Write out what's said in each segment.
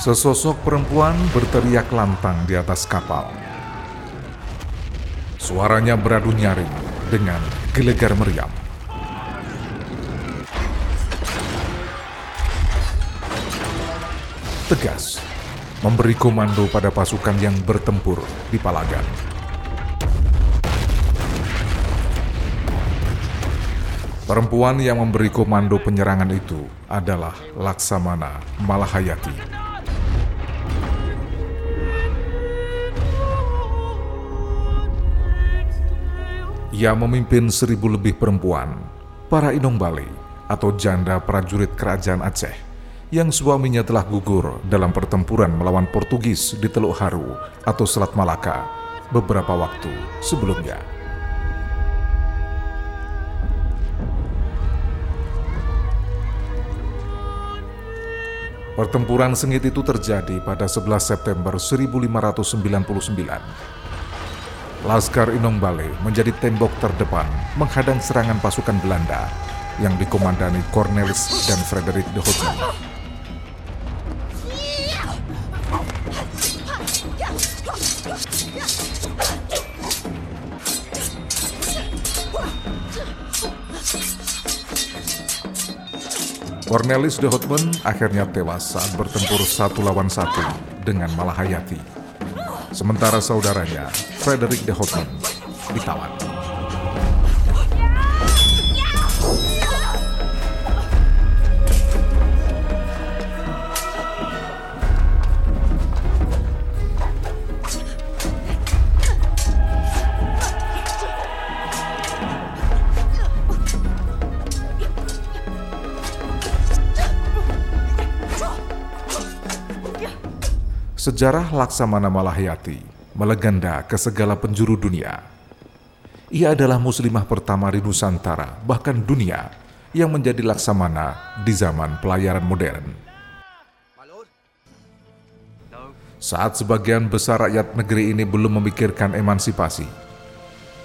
Sesosok perempuan berteriak lantang di atas kapal. Suaranya beradu nyaring dengan gelegar meriam. Tegas, memberi komando pada pasukan yang bertempur di Palagan. Perempuan yang memberi komando penyerangan itu adalah Laksamana Malahayati. Ia memimpin seribu lebih perempuan, para Inong Bali atau janda prajurit kerajaan Aceh yang suaminya telah gugur dalam pertempuran melawan Portugis di Teluk Haru atau Selat Malaka beberapa waktu sebelumnya. Pertempuran sengit itu terjadi pada 11 September 1599. Laskar Inong Bale menjadi tembok terdepan menghadang serangan pasukan Belanda yang dikomandani Cornelis dan Frederick de Houtman. Cornelis de Houtman akhirnya tewas saat bertempur satu lawan satu dengan Malahayati. Sementara saudaranya, Frederick de Houtman, ditawan. Sejarah Laksamana Malahayati melegenda ke segala penjuru dunia. Ia adalah muslimah pertama di Nusantara, bahkan dunia, yang menjadi laksamana di zaman pelayaran modern. Saat sebagian besar rakyat negeri ini belum memikirkan emansipasi,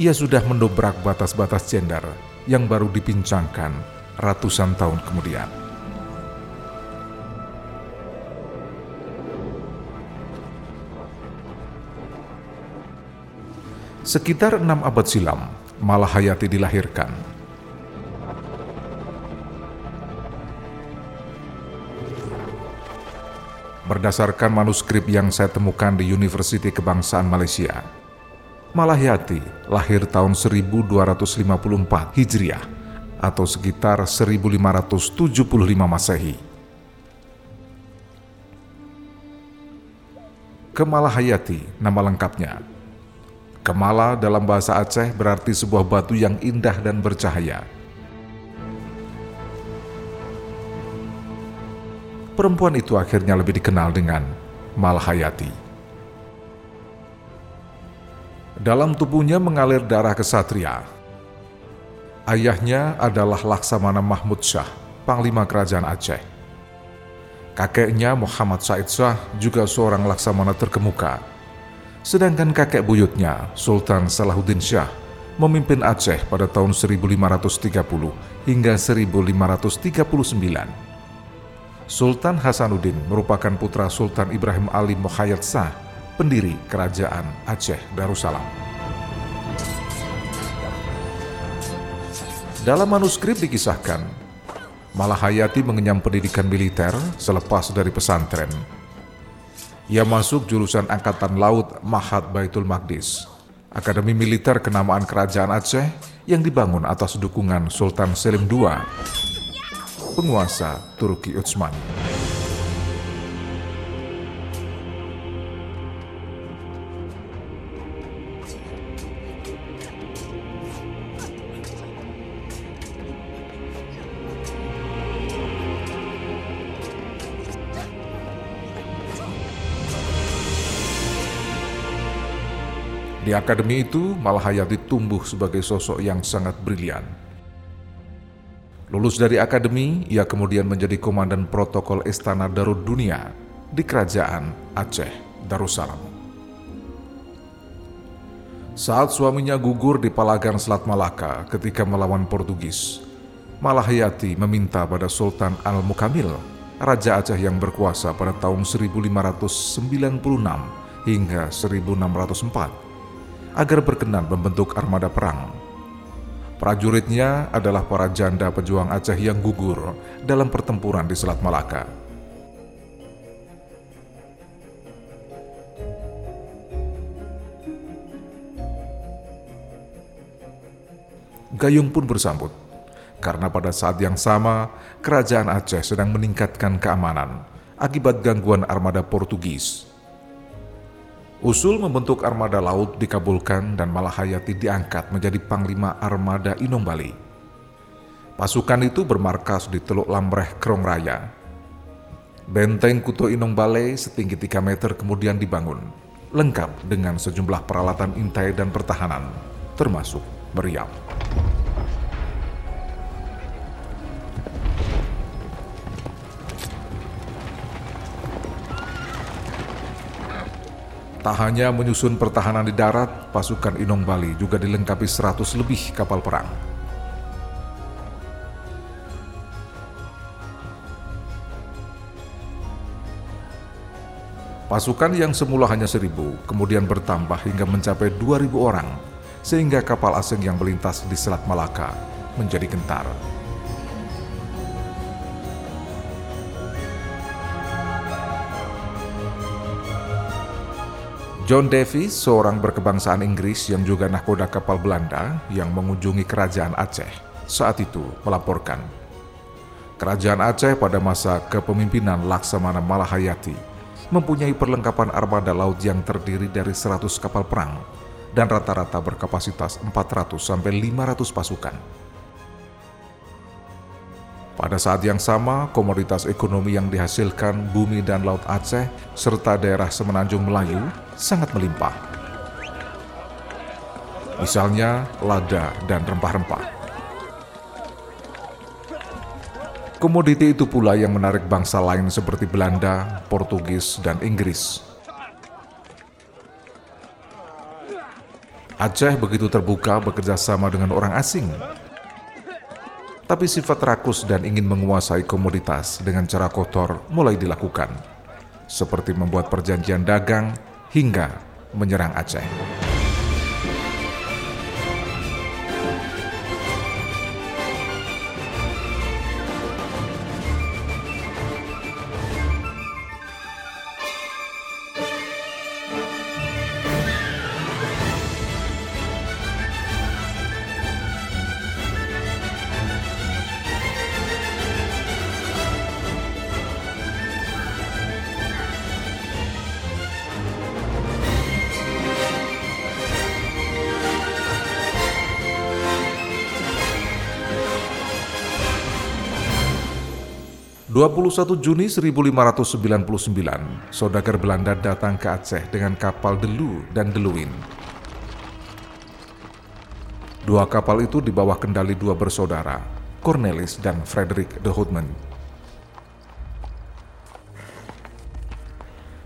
ia sudah mendobrak batas-batas gender yang baru dipincangkan ratusan tahun kemudian. Sekitar enam abad silam, Malahayati dilahirkan. Berdasarkan manuskrip yang saya temukan di University Kebangsaan Malaysia, Malahayati lahir tahun 1254 Hijriah atau sekitar 1575 Masehi. Kemalahayati nama lengkapnya Kemala dalam bahasa Aceh berarti sebuah batu yang indah dan bercahaya. Perempuan itu akhirnya lebih dikenal dengan Malhayati. Dalam tubuhnya mengalir darah kesatria. Ayahnya adalah Laksamana Mahmud Shah, Panglima Kerajaan Aceh. Kakeknya Muhammad Said Shah juga seorang laksamana terkemuka Sedangkan kakek buyutnya, Sultan Salahuddin Shah, memimpin Aceh pada tahun 1530 hingga 1539. Sultan Hasanuddin merupakan putra Sultan Ibrahim Ali Mohayyad Shah, pendiri Kerajaan Aceh Darussalam. Dalam manuskrip dikisahkan, Malahayati mengenyam pendidikan militer selepas dari pesantren ia masuk jurusan Angkatan Laut Mahat Baitul Maqdis, Akademi Militer Kenamaan Kerajaan Aceh yang dibangun atas dukungan Sultan Selim II, penguasa Turki Utsmani. Di akademi itu, Malahayati tumbuh sebagai sosok yang sangat brilian. Lulus dari akademi, ia kemudian menjadi komandan protokol Istana Darud Dunia di Kerajaan Aceh Darussalam. Saat suaminya gugur di Palagan Selat Malaka ketika melawan Portugis, Malahayati meminta pada Sultan Al-Mukamil Raja Aceh yang berkuasa pada tahun 1596 hingga 1604 agar berkenan membentuk armada perang. Prajuritnya adalah para janda pejuang Aceh yang gugur dalam pertempuran di Selat Malaka. Gayung pun bersambut karena pada saat yang sama kerajaan Aceh sedang meningkatkan keamanan akibat gangguan armada Portugis. Usul membentuk armada laut dikabulkan dan Malahayati diangkat menjadi panglima armada Inong Bali. Pasukan itu bermarkas di Teluk Lambreh, Krong Raya. Benteng Kuto Inong Bale setinggi 3 meter kemudian dibangun, lengkap dengan sejumlah peralatan intai dan pertahanan, termasuk meriam. Tak hanya menyusun pertahanan di darat, pasukan Inong Bali juga dilengkapi 100 lebih kapal perang. Pasukan yang semula hanya seribu, kemudian bertambah hingga mencapai 2000 orang, sehingga kapal asing yang melintas di Selat Malaka menjadi gentar. John Davis, seorang berkebangsaan Inggris yang juga nahkoda kapal Belanda yang mengunjungi kerajaan Aceh, saat itu melaporkan. Kerajaan Aceh pada masa kepemimpinan Laksamana Malahayati mempunyai perlengkapan armada laut yang terdiri dari 100 kapal perang dan rata-rata berkapasitas 400 sampai 500 pasukan. Pada saat yang sama, komoditas ekonomi yang dihasilkan bumi dan laut Aceh serta daerah semenanjung Melayu sangat melimpah. Misalnya lada dan rempah-rempah. Komoditi itu pula yang menarik bangsa lain seperti Belanda, Portugis, dan Inggris. Aceh begitu terbuka bekerja sama dengan orang asing tapi sifat rakus dan ingin menguasai komoditas dengan cara kotor mulai dilakukan, seperti membuat perjanjian dagang hingga menyerang Aceh. 21 Juni 1599, saudagar Belanda datang ke Aceh dengan kapal Delu dan Deluin. Dua kapal itu di bawah kendali dua bersaudara, Cornelis dan Frederick de Houtman.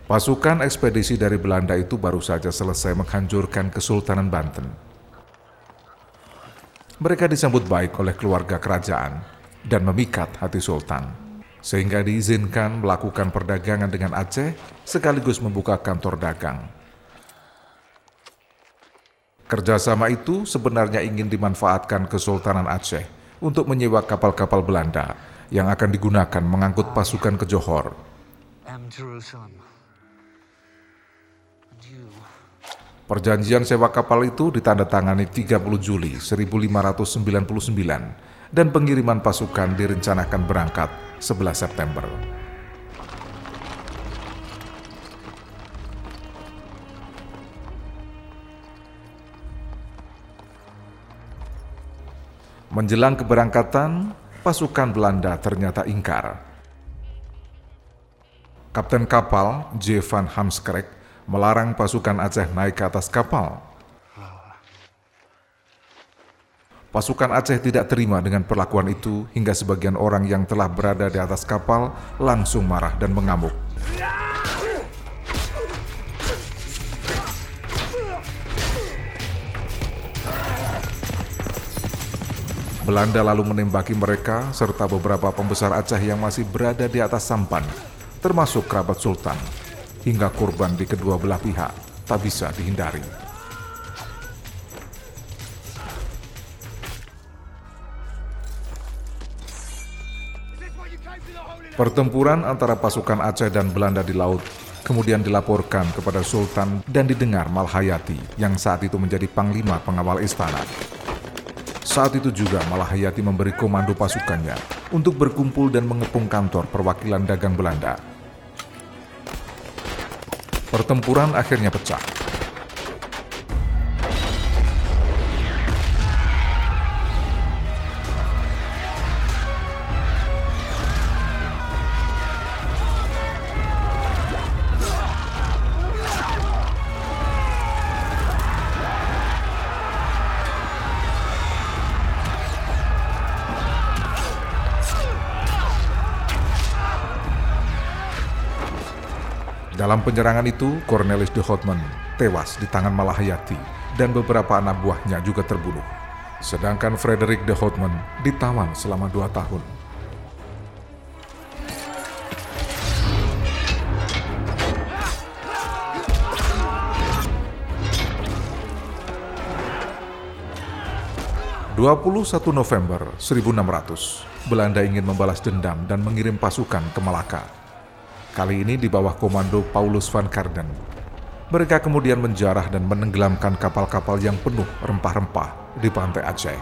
Pasukan ekspedisi dari Belanda itu baru saja selesai menghancurkan Kesultanan Banten. Mereka disambut baik oleh keluarga kerajaan dan memikat hati Sultan sehingga diizinkan melakukan perdagangan dengan Aceh sekaligus membuka kantor dagang. Kerjasama itu sebenarnya ingin dimanfaatkan Kesultanan Aceh untuk menyewa kapal-kapal Belanda yang akan digunakan mengangkut pasukan ke Johor. Perjanjian sewa kapal itu ditandatangani 30 Juli 1599 dan pengiriman pasukan direncanakan berangkat 11 September. Menjelang keberangkatan, pasukan Belanda ternyata ingkar. Kapten kapal J. van Hamskrek melarang pasukan Aceh naik ke atas kapal Pasukan Aceh tidak terima dengan perlakuan itu hingga sebagian orang yang telah berada di atas kapal langsung marah dan mengamuk. Belanda lalu menembaki mereka serta beberapa pembesar Aceh yang masih berada di atas sampan, termasuk kerabat Sultan, hingga korban di kedua belah pihak tak bisa dihindari. Pertempuran antara pasukan Aceh dan Belanda di laut kemudian dilaporkan kepada Sultan dan didengar Malhayati yang saat itu menjadi panglima pengawal istana. Saat itu juga Malahayati memberi komando pasukannya untuk berkumpul dan mengepung kantor perwakilan dagang Belanda. Pertempuran akhirnya pecah Dalam penyerangan itu, Cornelis de Houtman tewas di tangan Malahayati dan beberapa anak buahnya juga terbunuh. Sedangkan Frederick de Houtman ditawan selama dua tahun. ...21 November 1600... ...Belanda ingin membalas dendam dan mengirim pasukan ke Malaka kali ini di bawah komando Paulus van Karden. Mereka kemudian menjarah dan menenggelamkan kapal-kapal yang penuh rempah-rempah di pantai Aceh.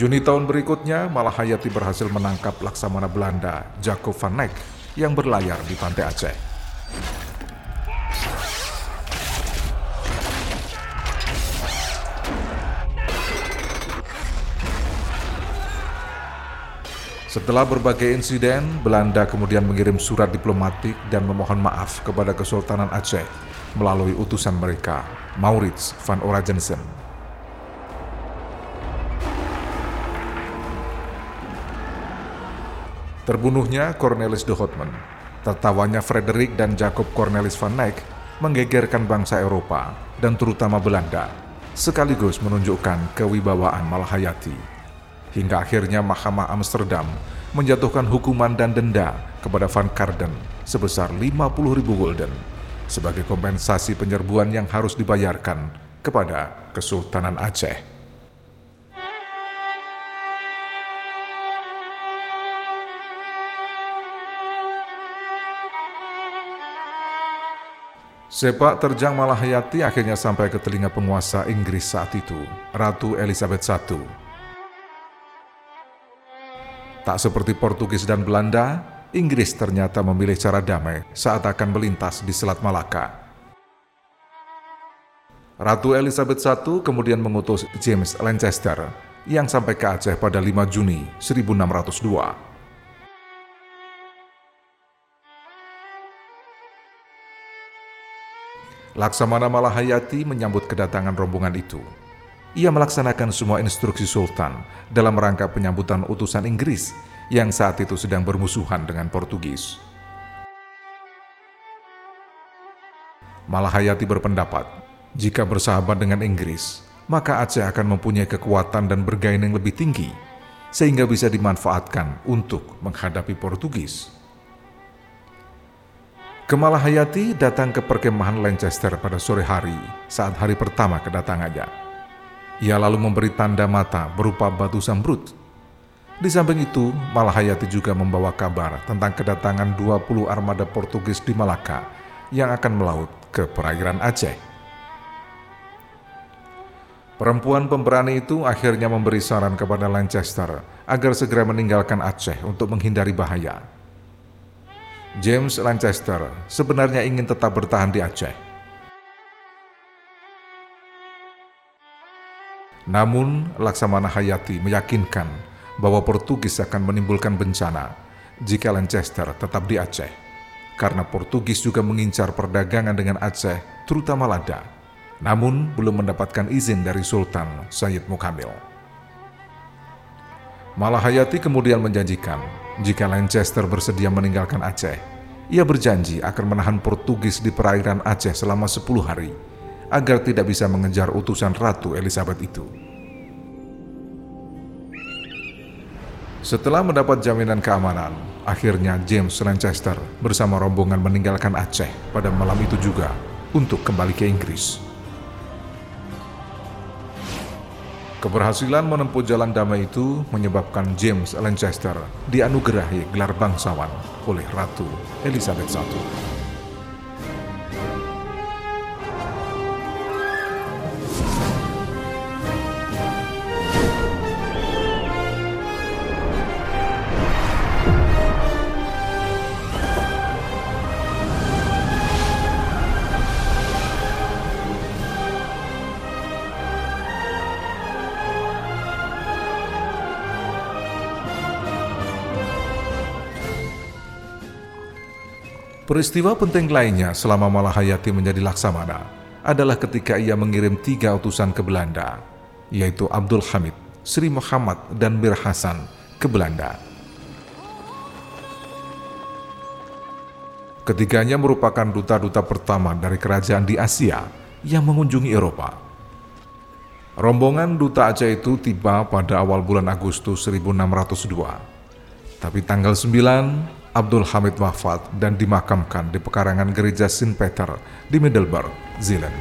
Juni tahun berikutnya, Malahayati berhasil menangkap laksamana Belanda, Jacob van Eyck, yang berlayar di pantai Aceh. Setelah berbagai insiden, Belanda kemudian mengirim surat diplomatik dan memohon maaf kepada Kesultanan Aceh melalui utusan mereka, Maurits van Oragensen. Terbunuhnya Cornelis de Houtman, tertawanya Frederick dan Jacob Cornelis van Eyck menggegerkan bangsa Eropa dan terutama Belanda, sekaligus menunjukkan kewibawaan Malahayati hingga akhirnya Mahkamah Amsterdam menjatuhkan hukuman dan denda kepada Van Karden sebesar 50 ribu gulden sebagai kompensasi penyerbuan yang harus dibayarkan kepada Kesultanan Aceh. Sepak terjang Malahayati akhirnya sampai ke telinga penguasa Inggris saat itu, Ratu Elizabeth I Tak seperti Portugis dan Belanda, Inggris ternyata memilih cara damai saat akan melintas di Selat Malaka. Ratu Elizabeth I kemudian mengutus James Lancaster yang sampai ke Aceh pada 5 Juni 1602. Laksamana Malahayati menyambut kedatangan rombongan itu. Ia melaksanakan semua instruksi Sultan dalam rangka penyambutan utusan Inggris yang saat itu sedang bermusuhan dengan Portugis. Malahayati berpendapat, jika bersahabat dengan Inggris, maka Aceh akan mempunyai kekuatan dan bergain yang lebih tinggi, sehingga bisa dimanfaatkan untuk menghadapi Portugis. Kemalahayati datang ke perkemahan Lancaster pada sore hari saat hari pertama kedatangannya. Ia lalu memberi tanda mata berupa batu sambrut. Di samping itu, Malahayati juga membawa kabar tentang kedatangan 20 armada Portugis di Malaka yang akan melaut ke perairan Aceh. Perempuan pemberani itu akhirnya memberi saran kepada Lancaster agar segera meninggalkan Aceh untuk menghindari bahaya. James Lancaster sebenarnya ingin tetap bertahan di Aceh, Namun, Laksamana Hayati meyakinkan bahwa Portugis akan menimbulkan bencana jika Lancaster tetap di Aceh, karena Portugis juga mengincar perdagangan dengan Aceh, terutama lada, namun belum mendapatkan izin dari Sultan Sayyid Mukamil. Malahayati kemudian menjanjikan jika Lancaster bersedia meninggalkan Aceh, Ia berjanji akan menahan Portugis di perairan Aceh selama 10 hari agar tidak bisa mengejar utusan Ratu Elizabeth itu. Setelah mendapat jaminan keamanan, akhirnya James Lancaster bersama rombongan meninggalkan Aceh pada malam itu juga untuk kembali ke Inggris. Keberhasilan menempuh jalan damai itu menyebabkan James Lancaster dianugerahi gelar bangsawan oleh Ratu Elizabeth I. Peristiwa penting lainnya selama Malahayati menjadi laksamana adalah ketika ia mengirim tiga utusan ke Belanda, yaitu Abdul Hamid, Sri Muhammad, dan Mir Hasan ke Belanda. Ketiganya merupakan duta-duta pertama dari kerajaan di Asia yang mengunjungi Eropa. Rombongan duta Aceh itu tiba pada awal bulan Agustus 1602. Tapi tanggal 9 Abdul Hamid wafat dan dimakamkan di pekarangan gereja St. Peter di Middelburg, Zealand.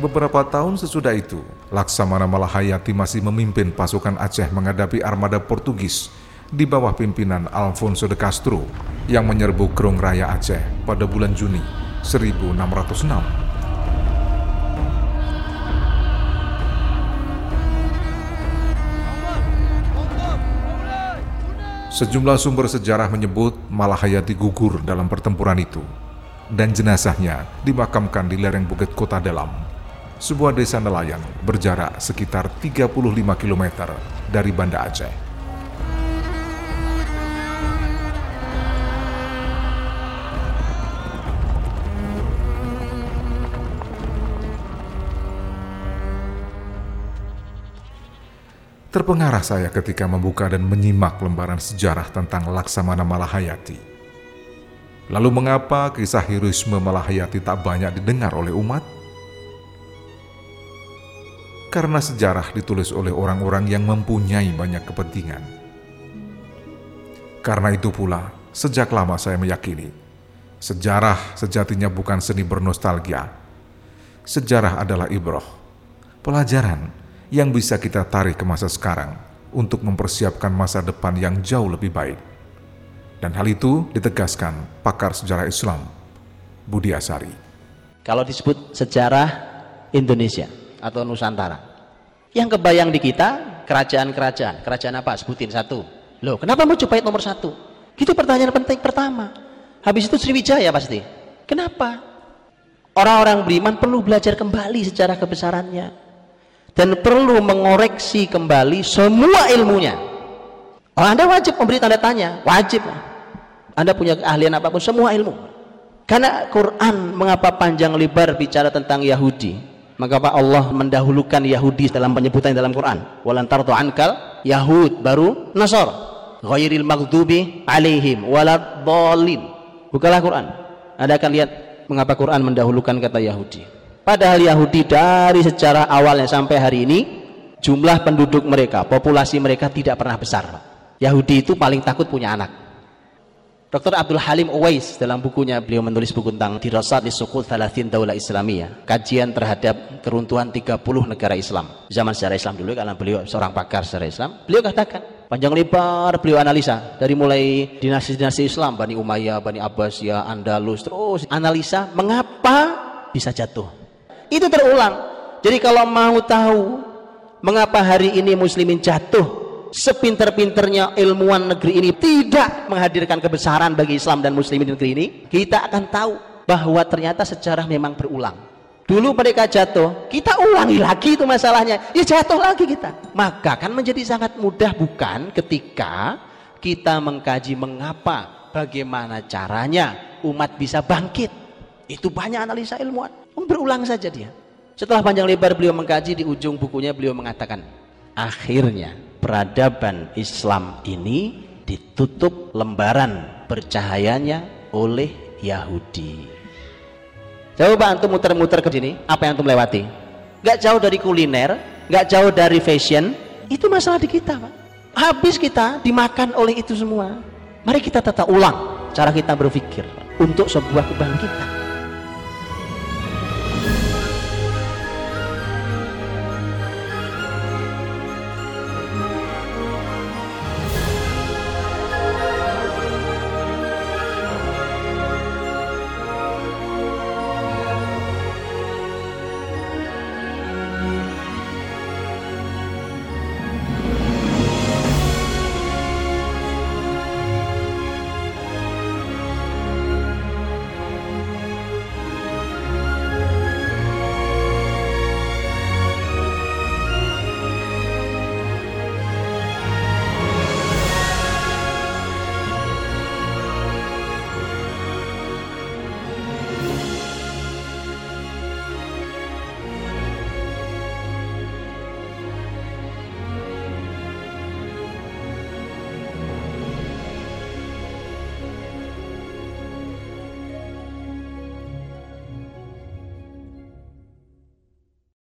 Beberapa tahun sesudah itu, Laksamana Malahayati masih memimpin pasukan Aceh menghadapi armada Portugis di bawah pimpinan Alfonso de Castro yang menyerbu Kerung Raya Aceh pada bulan Juni 1606. Sejumlah sumber sejarah menyebut Malahayati gugur dalam pertempuran itu dan jenazahnya dimakamkan di lereng Bukit Kota Dalam, sebuah desa nelayan berjarak sekitar 35 km dari Banda Aceh. Terpengarah saya ketika membuka dan menyimak lembaran sejarah tentang Laksamana Malahayati. Lalu mengapa kisah heroisme Malahayati tak banyak didengar oleh umat? Karena sejarah ditulis oleh orang-orang yang mempunyai banyak kepentingan. Karena itu pula, sejak lama saya meyakini, sejarah sejatinya bukan seni bernostalgia. Sejarah adalah ibroh, pelajaran yang bisa kita tarik ke masa sekarang untuk mempersiapkan masa depan yang jauh lebih baik. Dan hal itu ditegaskan pakar sejarah Islam, Budi Asari. Kalau disebut sejarah Indonesia atau Nusantara, yang kebayang di kita kerajaan-kerajaan, kerajaan apa? Sebutin satu. Loh, kenapa Majapahit nomor satu? Itu pertanyaan penting pertama. Habis itu Sriwijaya pasti. Kenapa? Orang-orang beriman perlu belajar kembali sejarah kebesarannya dan perlu mengoreksi kembali semua ilmunya. Oh, anda wajib memberi tanda tanya. Wajib. Anda punya keahlian apa pun semua ilmu. Karena Quran mengapa panjang lebar bicara tentang Yahudi? Mengapa Allah mendahulukan Yahudi dalam penyebutan dalam Quran? Walantar ankal Yahud baru Nasor ghairil maghdubi alaihim walad bukalah Quran. Anda akan lihat mengapa Quran mendahulukan kata Yahudi Padahal Yahudi dari sejarah awalnya sampai hari ini jumlah penduduk mereka, populasi mereka tidak pernah besar. Yahudi itu paling takut punya anak. Dr. Abdul Halim Uwais dalam bukunya beliau menulis buku tentang Dirasat di Sukul Thalathin Daulah Islamiyah kajian terhadap keruntuhan 30 negara Islam zaman sejarah Islam dulu karena beliau seorang pakar sejarah Islam beliau katakan panjang lebar beliau analisa dari mulai dinasti-dinasti Islam Bani Umayyah, Bani Abbasiyah, Andalus terus analisa mengapa bisa jatuh itu terulang. Jadi kalau mau tahu mengapa hari ini muslimin jatuh sepinter-pinternya ilmuwan negeri ini tidak menghadirkan kebesaran bagi Islam dan muslimin negeri ini, kita akan tahu bahwa ternyata sejarah memang berulang. Dulu mereka jatuh, kita ulangi lagi itu masalahnya. Ya jatuh lagi kita. Maka kan menjadi sangat mudah bukan ketika kita mengkaji mengapa, bagaimana caranya umat bisa bangkit. Itu banyak analisa ilmuwan. Berulang saja dia. Setelah panjang lebar beliau mengkaji di ujung bukunya beliau mengatakan, akhirnya peradaban Islam ini ditutup lembaran bercahayanya oleh Yahudi. Coba antum muter-muter ke sini, apa yang antum lewati? Gak jauh dari kuliner, gak jauh dari fashion, itu masalah di kita, Pak. Habis kita dimakan oleh itu semua. Mari kita tata ulang cara kita berpikir untuk sebuah kebangkitan.